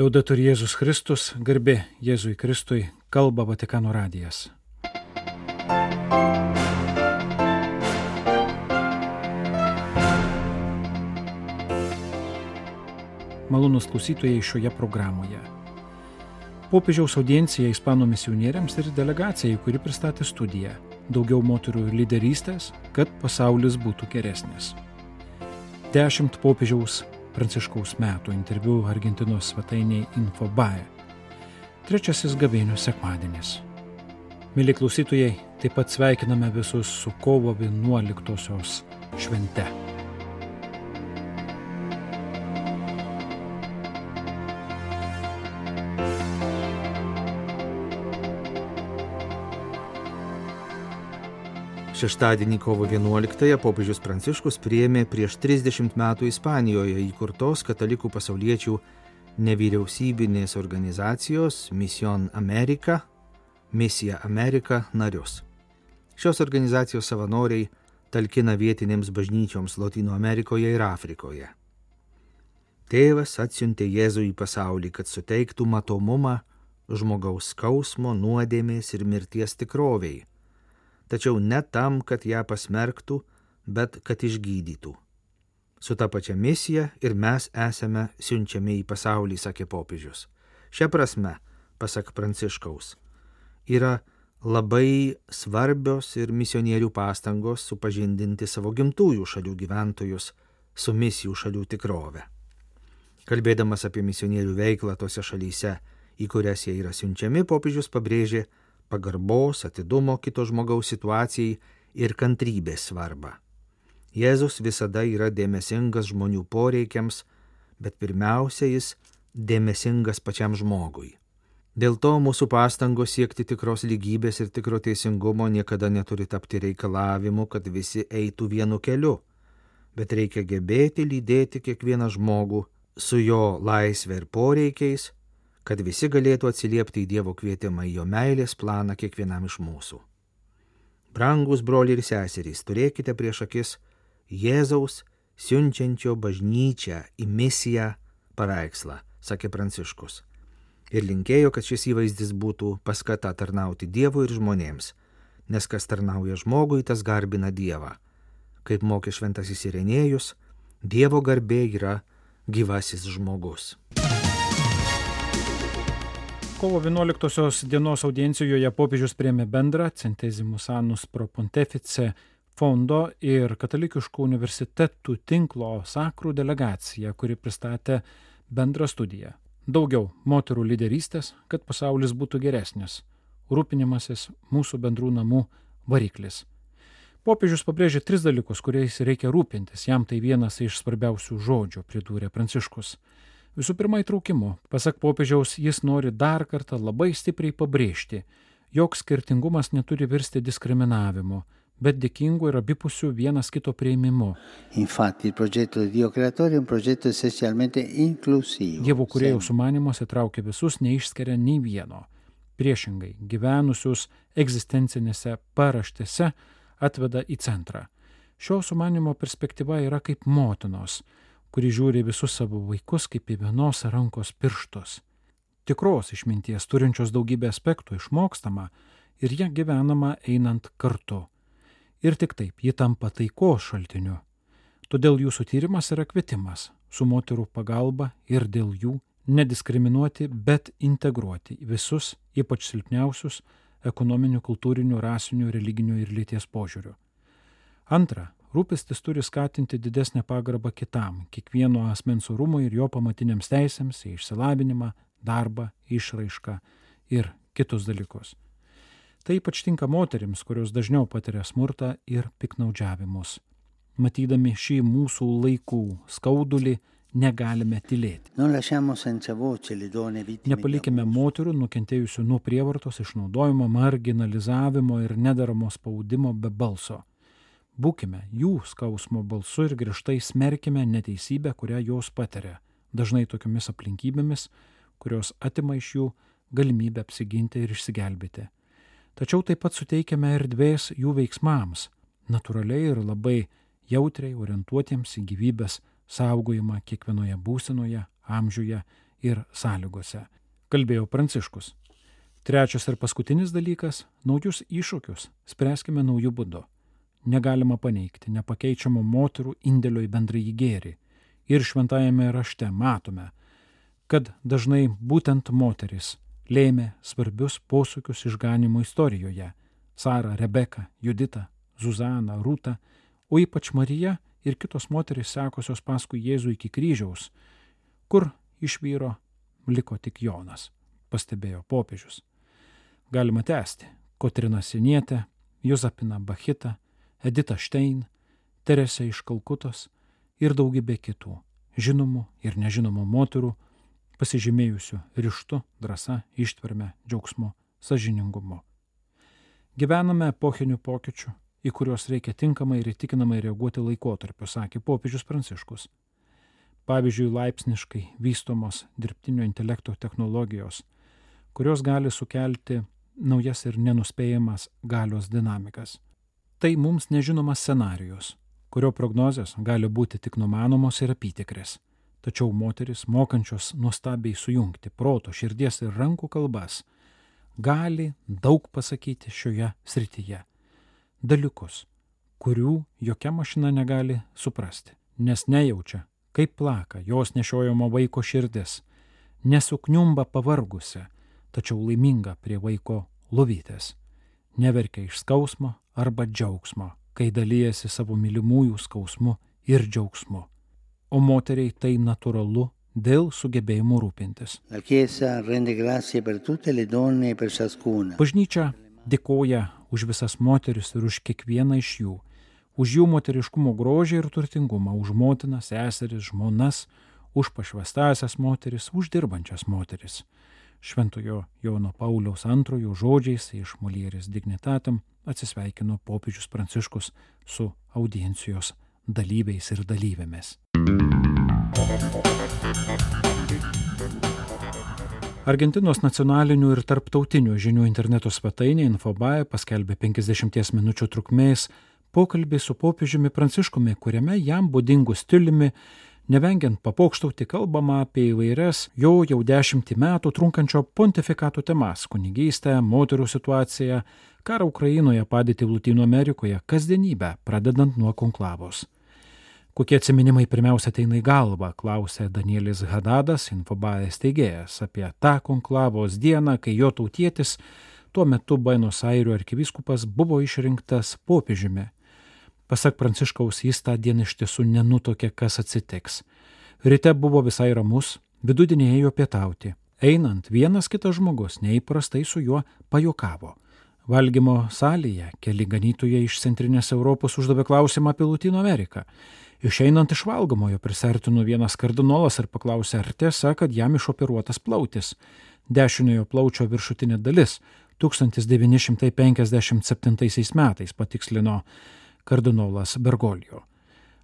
Liaudatur Jėzus Kristus, garbė Jėzui Kristui, kalba Vatikano radijas. Malonus klausytojai šioje programoje. Popiežiaus audiencija ispanų misionieriams ir delegacijai, kuri pristatė studiją Daugiau moterų lyderystės, kad pasaulis būtų geresnis. Dešimt popiežiaus Pranciškaus metų interviu Argentinos svetainiai Infobae. Trečiasis gavėnių sekmadienis. Mėly klausytojai, taip pat sveikiname visus su kovo 11-osios švente. Šeštadienį kovo 11-ąją popiežius Pranciškus priėmė prieš 30 metų Ispanijoje įkurtos katalikų pasauliečių nevyriausybinės organizacijos Mission America, Misija Amerika narius. Šios organizacijos savanoriai talkina vietinėms bažnyčioms Latino Amerikoje ir Afrikoje. Tėvas atsiuntė Jėzų į pasaulį, kad suteiktų matomumą žmogaus skausmo, nuodėmės ir mirties tikroviai tačiau ne tam, kad ją pasmerktų, bet kad išgydytų. Su ta pačia misija ir mes esame siunčiami į pasaulį, sakė popiežius. Šia prasme, pasak Pranciškaus, yra labai svarbios ir misionierių pastangos supažindinti savo gimtųjų šalių gyventojus su misijų šalių tikrove. Kalbėdamas apie misionierių veiklą tose šalyse, į kurias jie yra siunčiami, popiežius pabrėžė, pagarbos, atidumo kito žmogaus situacijai ir kantrybės svarbą. Jėzus visada yra dėmesingas žmonių poreikiams, bet pirmiausia jis dėmesingas pačiam žmogui. Dėl to mūsų pastangos siekti tikros lygybės ir tikro teisingumo niekada neturi tapti reikalavimu, kad visi eitų vienu keliu, bet reikia gebėti lydėti kiekvieną žmogų su jo laisvė ir poreikiais, kad visi galėtų atsiliepti į Dievo kvietimą į jo meilės planą kiekvienam iš mūsų. Brangus broliai ir seserys, turėkite prieš akis Jėzaus siunčiančio bažnyčią į misiją paveikslą, sakė Pranciškus. Ir linkėjo, kad šis įvaizdis būtų paskata tarnauti Dievui ir žmonėms, nes kas tarnauja žmogui, tas garbina Dievą. Kaip mokė šventasis Irenėjus, Dievo garbė yra gyvasis žmogus. Kovo 11 dienos audiencijoje popiežius priemė bendrą Centesimus Anus Pro Pontefice fondo ir katalikiškų universitetų tinklo sakrų delegaciją, kuri pristatė bendrą studiją. Daugiau moterų lyderystės, kad pasaulis būtų geresnis. Rūpinimasis mūsų bendrų namų variklis. Popiežius pabrėžė tris dalykus, kuriais reikia rūpintis. Jam tai vienas iš svarbiausių žodžių, pridūrė Pranciškus. Visų pirma, įtraukimu. Pasak popiežiaus, jis nori dar kartą labai stipriai pabrėžti, jog skirtingumas neturi virsti diskriminavimu, bet dėkingų ir abipusių vienas kito prieimimu. Infatti. Dievo kuriejų sumanimas įtraukia visus, neišskiria nei vieno. Priešingai, gyvenusius egzistencinėse paraštėse atveda į centrą. Šio sumanimo perspektyva yra kaip motinos kuri žiūri visus savo vaikus kaip į vienos rankos pirštus. Tikros išminties turinčios daugybę aspektų išmokstama ir ją gyvenama einant kartu. Ir tik taip ji tampa taikos šaltiniu. Todėl jūsų tyrimas yra kvietimas su moterų pagalba ir dėl jų nediskriminuoti, bet integruoti visus, ypač silpniausius, ekonominių, kultūrinių, rasinių, religinių ir lyties požiūrių. Antra, Rūpestis turi skatinti didesnę pagarbą kitam, kiekvieno asmens orumui ir jo pamatiniams teisėms į išsilavinimą, darbą, išraišką ir kitus dalykus. Tai ypač tinka moterims, kurios dažniau patiria smurtą ir piknaudžiavimus. Matydami šį mūsų laikų skaudulį, negalime tylėti. Nepalikime moterų nukentėjusių nuo prievartos, išnaudojimo, marginalizavimo ir nedaramo spaudimo be balso. Būkime jų skausmo balsu ir griežtai smerkime neteisybę, kurią jos patiria, dažnai tokiomis aplinkybėmis, kurios atima iš jų galimybę apsiginti ir išsigelbėti. Tačiau taip pat suteikiame erdvės jų veiksmams, natūraliai ir labai jautriai orientuotiems į gyvybės saugojimą kiekvienoje būsenoje, amžiuje ir sąlygose, kalbėjo Pranciškus. Trečias ir paskutinis dalykas - naujus iššūkius spręskime naujų būdų. Negalima paneigti nepakeičiamo moterų indėlio į bendrąjį gėrį. Ir šventajame rašte matome, kad dažnai būtent moteris lėmė svarbius posūkius išganimo istorijoje - Sara, Rebeka, Judita, Zuzana, Rūta, o ypač Marija ir kitos moterys sekusios paskui Jėzų iki kryžiaus, kur iš vyro liko tik Jonas, pastebėjo popiežius. Galima tęsti. Kotrina Sinietė, Jozapina Bachita, Edita Štein, Teresė iš Kalkutos ir daugybė kitų, žinomų ir nežinomų moterų, pasižymėjusių ryštu, drąsa, ištverme, džiaugsmu, sažiningumu. Gyvename epochinių pokyčių, į kuriuos reikia tinkamai ir įtikinamai reaguoti laikotarpiu, sakė popiežius Pranciškus. Pavyzdžiui, laipsniškai vystomos dirbtinio intelekto technologijos, kurios gali sukelti naujas ir nenuspėjamas galios dinamikas. Tai mums nežinomas scenarius, kurio prognozės gali būti tik numanomos ir apytikrės. Tačiau moteris, mokančios nuostabiai sujungti proto, širdies ir rankų kalbas, gali daug pasakyti šioje srityje. Dalykus, kurių jokia mašina negali suprasti, nes nejaučia, kaip plaka jos nešiojamo vaiko širdis, nesukniumba pavargusi, tačiau laiminga prie vaiko lovytės, neverkia iš skausmo arba džiaugsmo, kai dalyjasi savo mylimųjų skausmu ir džiaugsmu. O moteriai tai natūralu dėl sugebėjimo rūpintis. Bažnyčia dėkoja už visas moteris ir už kiekvieną iš jų, už jų moteriškumo grožį ir turtingumą, už motinas, seseris, žmonas, už pašvestasias moteris, už dirbančias moteris. Šventojo Jono Pauliaus antrojo žodžiais iš Molierės dignitatam atsisveikino popiežius Pranciškus su audiencijos dalyviais ir dalyvėmis. Argentinos nacionalinių ir tarptautinių žinių interneto svetainė Infobae paskelbė 50 minučių trukmės pokalbį su popiežiumi Pranciškumi, kuriame jam būdingų stiliumi Nevengiant papokštauti kalbama apie įvairias jo jau dešimtį metų trunkančio pontifikato temas - kunigystę, moterų situaciją, karą Ukrainoje, padėtį Latino Amerikoje, kasdienybę, pradedant nuo konklavos. Kokie atsiminimai pirmiausia ateina į galvą, klausė Danielis Hadadas, infobaės teigėjas, apie tą konklavos dieną, kai jo tautietis, tuo metu Buenos Airių arkivyskupas, buvo išrinktas popiežiumi Pasak Pranciškaus, jis tą dieną iš tiesų nenutokė, kas atsitiks. Ryte buvo visai ramus, vidudienį ėjo pietauti. Einant, vienas kitas žmogus neįprastai su juo pajokavo. Valgymo salėje keli ganytojai iš centrinės Europos uždavė klausimą apie Latino Ameriką. Išeinant iš valgomojo prisartino vienas kardinolas ir paklausė, ar tiesa, kad jam išoperuotas plautis. Dešiniojo plaučio viršutinė dalis 1957 metais patikslino kardinolas Bergolijo.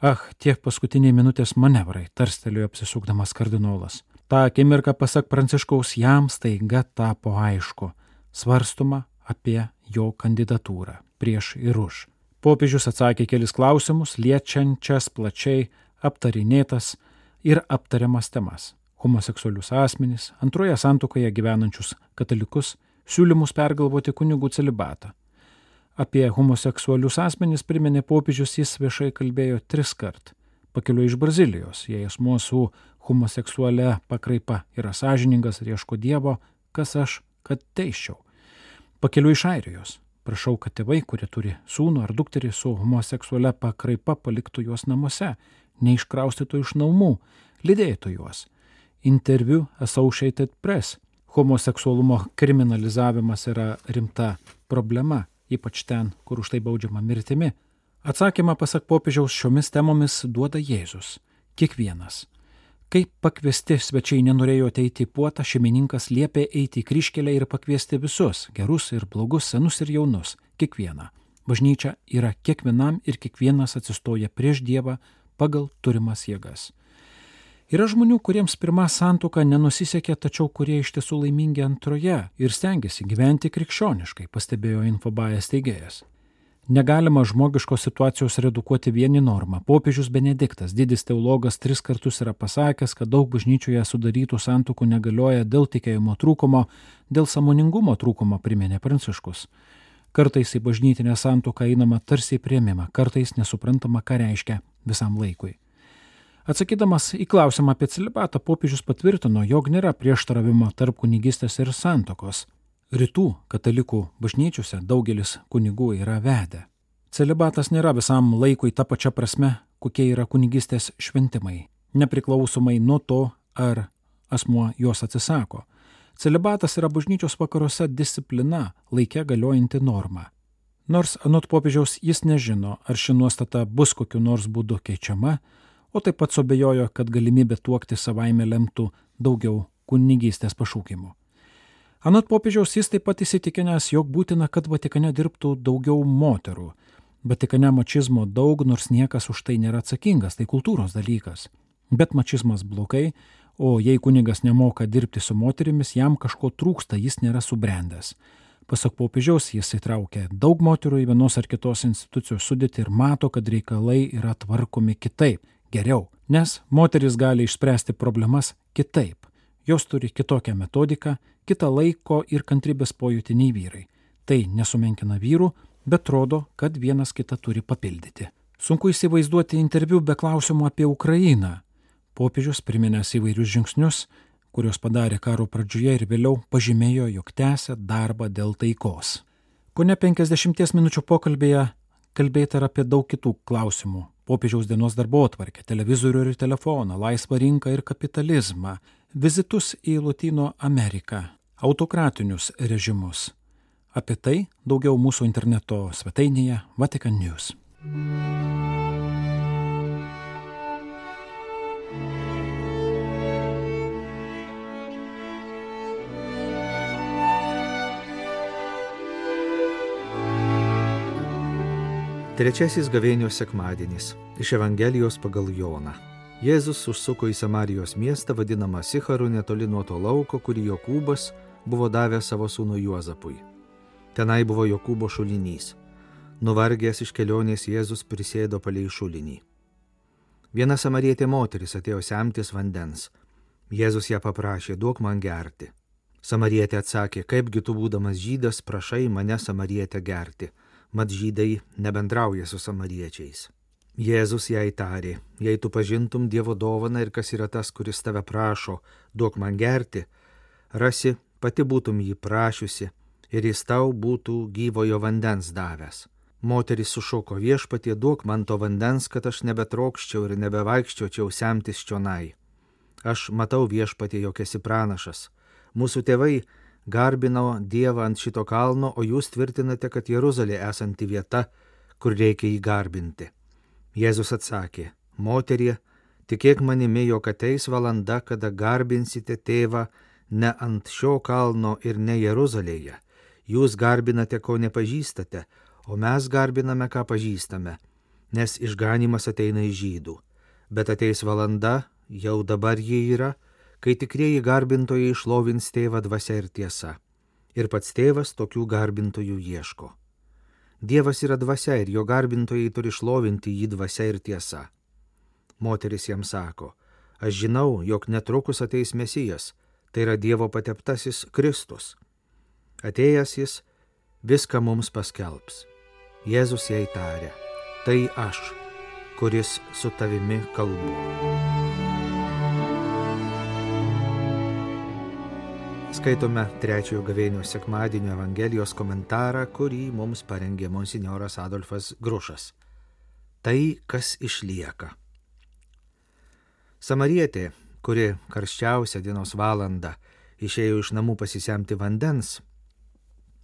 Ach, tiek paskutiniai minutės manevrai, tarstelėjo apsisukdamas kardinolas. Ta akimirka, pasak Pranciškaus, jam staiga tapo aišku, svarstoma apie jo kandidatūrą prieš ir už. Popiežius atsakė kelis klausimus, liečiančias plačiai aptarinėtas ir aptariamas temas - homoseksualius asmenys, antroje santokoje gyvenančius katalikus, siūlymus pergalvoti kunigų celibatą, Apie homoseksualius asmenys priminė popiežius, jis viešai kalbėjo tris kart. Pakeliu iš Brazilijos, jei asmuo su homoseksualia pakraipa yra sąžiningas ir ieško Dievo, kas aš, kad teiščiau. Pakeliu iš Airijos. Prašau, kad tėvai, kurie turi sūnų ar dukterį su homoseksualia pakraipa, paliktų juos namuose, neiškraustytų iš namų, lydėtų juos. Interviu Associated Press. Homoseksualumo kriminalizavimas yra rimta problema ypač ten, kur už tai baudžiama mirtimi. Atsakymą, pasak popiežiaus, šiomis temomis duoda Jėzus. Kiekvienas. Kai pakviesti svečiai nenorėjo ateiti į puotą, šeimininkas liepė eiti į kryškelę ir pakviesti visus - gerus ir blogus, senus ir jaunus - kiekvieną. Bažnyčia yra kiekvienam ir kiekvienas atsistoja prieš Dievą pagal turimas jėgas. Yra žmonių, kuriems pirma santuoka nenusisekė, tačiau kurie iš tiesų laimingi antroje ir stengiasi gyventi krikščioniškai, pastebėjo infobajas teigėjas. Negalima žmogiškos situacijos redukuoti vieni normą. Popiežius Benediktas, didis teologas, tris kartus yra pasakęs, kad daug bažnyčioje sudarytų santokų negalioja dėl tikėjimo trūkumo, dėl samoningumo trūkumo, priminė Pranciškus. Kartais į bažnytinę santoką einama tarsi į prieimimą, kartais nesuprantama, ką reiškia visam laikui. Atsakydamas į klausimą apie celibatą, popiežius patvirtino, jog nėra prieštaravimo tarp kunigystės ir santokos. Rytų katalikų bažnyčiose daugelis kunigų yra vedę. Celibatas nėra visam laikui ta pačia prasme, kokie yra kunigystės šventimai, nepriklausomai nuo to, ar asmuo juos atsisako. Celibatas yra bažnyčios vakaruose disciplina, laikė galiojanti norma. Nors anot popiežiaus jis nežino, ar ši nuostata bus kokiu nors būdu keičiama, o taip pat sobejojo, kad galimybė tuokti savaime lemtų daugiau kunigystės pašūkimų. Anot popiežiaus jis taip pat įsitikinęs, jog būtina, kad Vatikane dirbtų daugiau moterų. Vatikane mačizmo daug, nors niekas už tai nėra atsakingas, tai kultūros dalykas. Bet mačizmas blogai, o jei kunigas nemoka dirbti su moterimis, jam kažko trūksta, jis nėra subrendęs. Pasak popiežiaus, jis įtraukia daug moterų į vienos ar kitos institucijos sudėti ir mato, kad reikalai yra tvarkomi kitaip, geriau, nes moteris gali išspręsti problemas kitaip. Jos turi kitokią metodiką, kitą laiko ir kantrybės pojūtį nei vyrai. Tai nesumenkina vyrų, bet rodo, kad vienas kitą turi papildyti. Sunku įsivaizduoti interviu be klausimų apie Ukrainą. Popiežius priminęs įvairius žingsnius, kuriuos padarė karo pradžioje ir vėliau pažymėjo, jog tęsia darbą dėl taikos. Ko ne 50 minučių pokalbėje kalbėta ir apie daug kitų klausimų. Popiežiaus dienos darbo atvarkę, televizorių ir telefoną, laisvą rinką ir kapitalizmą, vizitus į Latino Ameriką, autokratinius režimus. Apie tai daugiau mūsų interneto svetainėje Vatican News. Trečiasis gavėnios sekmadienis iš Evangelijos pagal Joną. Jėzus užsuko į Samarijos miestą vadinamą Sicharu netoli nuo to lauko, kurį Jokūbas buvo davęs savo sūnų Juozapui. Tenai buvo Jokūbo šulinys. Nuvargęs iš kelionės Jėzus prisėdo palei šulinį. Viena samarietė moteris atėjo semtis vandens. Jėzus ją paprašė, duok man gerti. Samarietė atsakė, kaipgi tu būdamas žydas prašai mane samarietę gerti, mat žydai nebendrauja su samariečiais. Jėzus jai tarė, jei tu pažintum Dievo dovaną ir kas yra tas, kuris tave prašo, duok man gerti, rasi, pati būtum jį prašiusi ir jis tau būtų gyvojo vandens davęs. Moteris sušoko viešpatie, duok man to vandens, kad aš nebetrokščiau ir nebevaikščiočiau semtis čionai. Aš matau viešpatie, jog esi pranašas. Mūsų tėvai garbino Dievą ant šito kalno, o jūs tvirtinate, kad Jeruzalė esanti vieta, kur reikia jį garbinti. Jėzus atsakė, moterie, tikėk manimi, jog ateis valanda, kada garbinsite tėvą ne ant šio kalno ir ne Jeruzalėje. Jūs garbinate, ko nepažįstate, o mes garbiname, ką pažįstame, nes išganimas ateina iš žydų. Bet ateis valanda, jau dabar ji yra, kai tikrieji garbintojai išlovins tėvą dvasia ir tiesa. Ir pats tėvas tokių garbintojų ieško. Dievas yra dvasia ir jo garbintojai turi šlovinti jį dvasia ir tiesa. Moteris jam sako, aš žinau, jog netrukus ateis Mesijas, tai yra Dievo pateptasis Kristus. Atėjęs jis viską mums paskelbs. Jėzus jai tarė, tai aš, kuris su tavimi kalbu. Skaitome trečiojo gavėnio sekmadienio Evangelijos komentarą, kurį mums parengė monsinjoras Adolfas Grušas. Tai, kas išlieka. Samarietė, kuri karščiausią dienos valandą išėjo iš namų pasisemti vandens,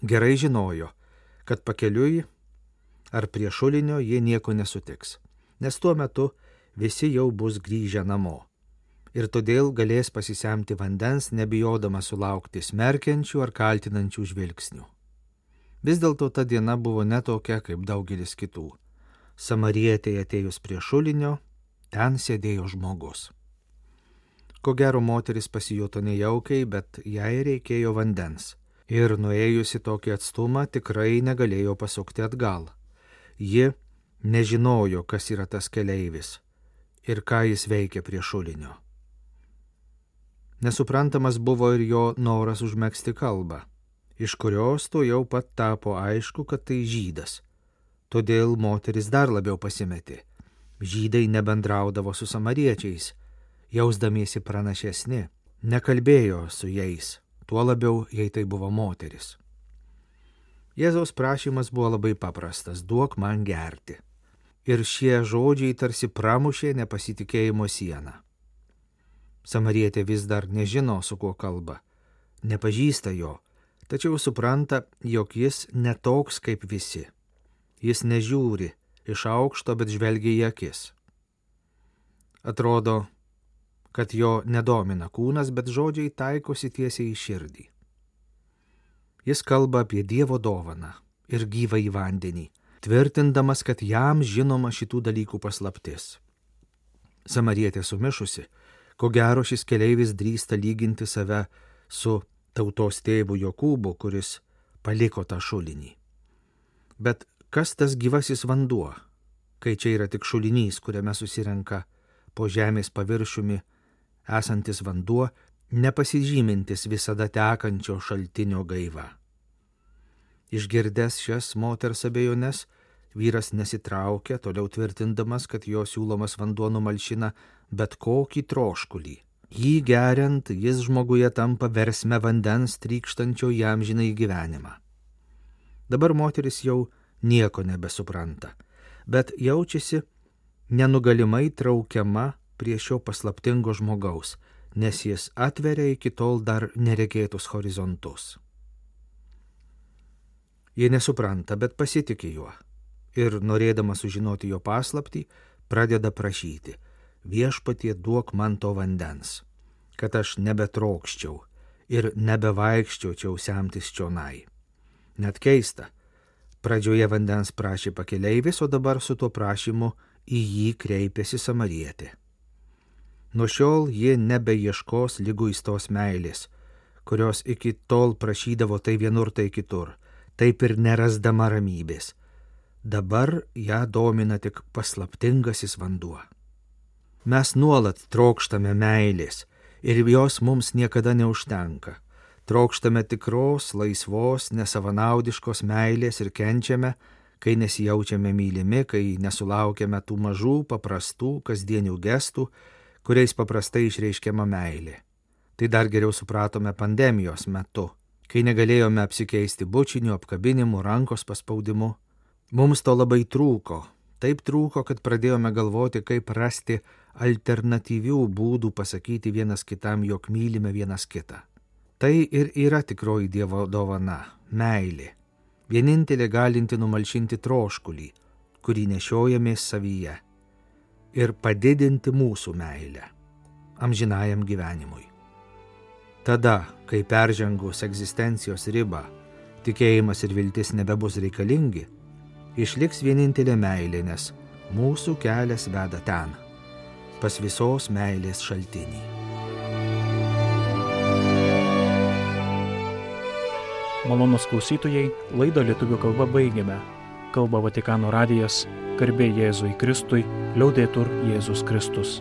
gerai žinojo, kad pakeliui ar prie šulinio jie nieko nesutiks, nes tuo metu visi jau bus grįžę namo ir todėl galės pasisemti vandens, nebijodama sulaukti smerkiančių ar kaltinančių žvilgsnių. Vis dėlto ta diena buvo netokia kaip daugelis kitų. Samarietėje atėjus prie šulinio, ten sėdėjo žmogus. Ko gero moteris pasijuto nejaukiai, bet jai reikėjo vandens. Ir nuėjusi tokį atstumą tikrai negalėjo pasukti atgal. ji nežinojo, kas yra tas keleivis ir ką jis veikia prie šulinio. Nesuprantamas buvo ir jo noras užmėgsti kalbą, iš kurios to jau pat tapo aišku, kad tai žydas. Todėl moteris dar labiau pasimetė. Žydai nebendraudavo su samariečiais, jausdamiesi pranašesni, nekalbėjo su jais, tuo labiau, jei tai buvo moteris. Jėzaus prašymas buvo labai paprastas - duok man gerti. Ir šie žodžiai tarsi pramušė nepasitikėjimo sieną. Samarietė vis dar nežino, su kuo kalba, nepažįsta jo, tačiau supranta, jog jis netoks kaip visi. Jis nežiūri iš aukšto, bet žvelgia į akis. Atrodo, kad jo nedomina kūnas, bet žodžiai taikosi tiesiai į širdį. Jis kalba apie Dievo dovaną ir gyvą į vandenį, tvirtindamas, kad jam žinoma šitų dalykų paslaptis. Samarietė sumišusi, ko gero šis keleivis drįsta lyginti save su tautos tėvu Jokūbu, kuris paliko tą šulinį. Bet kas tas gyvasis vanduo, kai čia yra tik šulinys, kuriame susirenka po žemės paviršiumi esantis vanduo, nepasižymintis visada tekančio šaltinio gaiva. Išgirdęs šias moters abejonės, vyras nesitraukė, toliau tvirtindamas, kad jo siūlomas vanduo numalšina bet kokį troškulį. Jį geriant, jis žmoguje tampa versme vandens trykštančio jam žinai gyvenimą. Dabar moteris jau nieko nebesupranta, bet jaučiasi nenugalimai traukiama prie šio paslaptingo žmogaus, nes jis atveria iki tol dar neregėtus horizontus. Jie nesupranta, bet pasitikė juo. Ir norėdama sužinoti jo paslapti, pradeda prašyti, viešpatie duok man to vandens, kad aš nebetrokščiau ir nebevaikščiočiau semtis čionai. Net keista, pradžioje vandens prašė pakeleivis, o dabar su tuo prašymu į jį kreipėsi samarietė. Nuo šiol ji nebeieškos lyguistos meilės, kurios iki tol prašydavo tai vienur, tai kitur taip ir nerasdama ramybės. Dabar ją domina tik paslaptingasis vanduo. Mes nuolat trokštame meilės ir jos mums niekada neužtenka. Trokštame tikros, laisvos, nesavanaudiškos meilės ir kenčiame, kai nesijaučiame mylimi, kai nesulaukiame tų mažų, paprastų, kasdienių gestų, kuriais paprastai išreiškiama meilė. Tai dar geriau supratome pandemijos metu kai negalėjome apsikeisti bučiniu, apkabinimu, rankos paspaudimu. Mums to labai trūko. Taip trūko, kad pradėjome galvoti, kaip rasti alternatyvių būdų pasakyti vienas kitam, jog mylime vienas kitą. Tai ir yra tikroji Dievo dovana - meilė. Vienintelė galinti numalšinti troškulį, kurį nešiojamės savyje ir padidinti mūsų meilę amžinajam gyvenimui. Tada, kai peržengus egzistencijos ribą, tikėjimas ir viltis nebebus reikalingi, išliks vienintelė meilė, nes mūsų kelias veda ten, pas visos meilės šaltinį. Malonus klausytojai, laidą lietuvių kalba baigiame. Kalba Vatikano radijas, garbė Jėzui Kristui, liaudėtur Jėzus Kristus.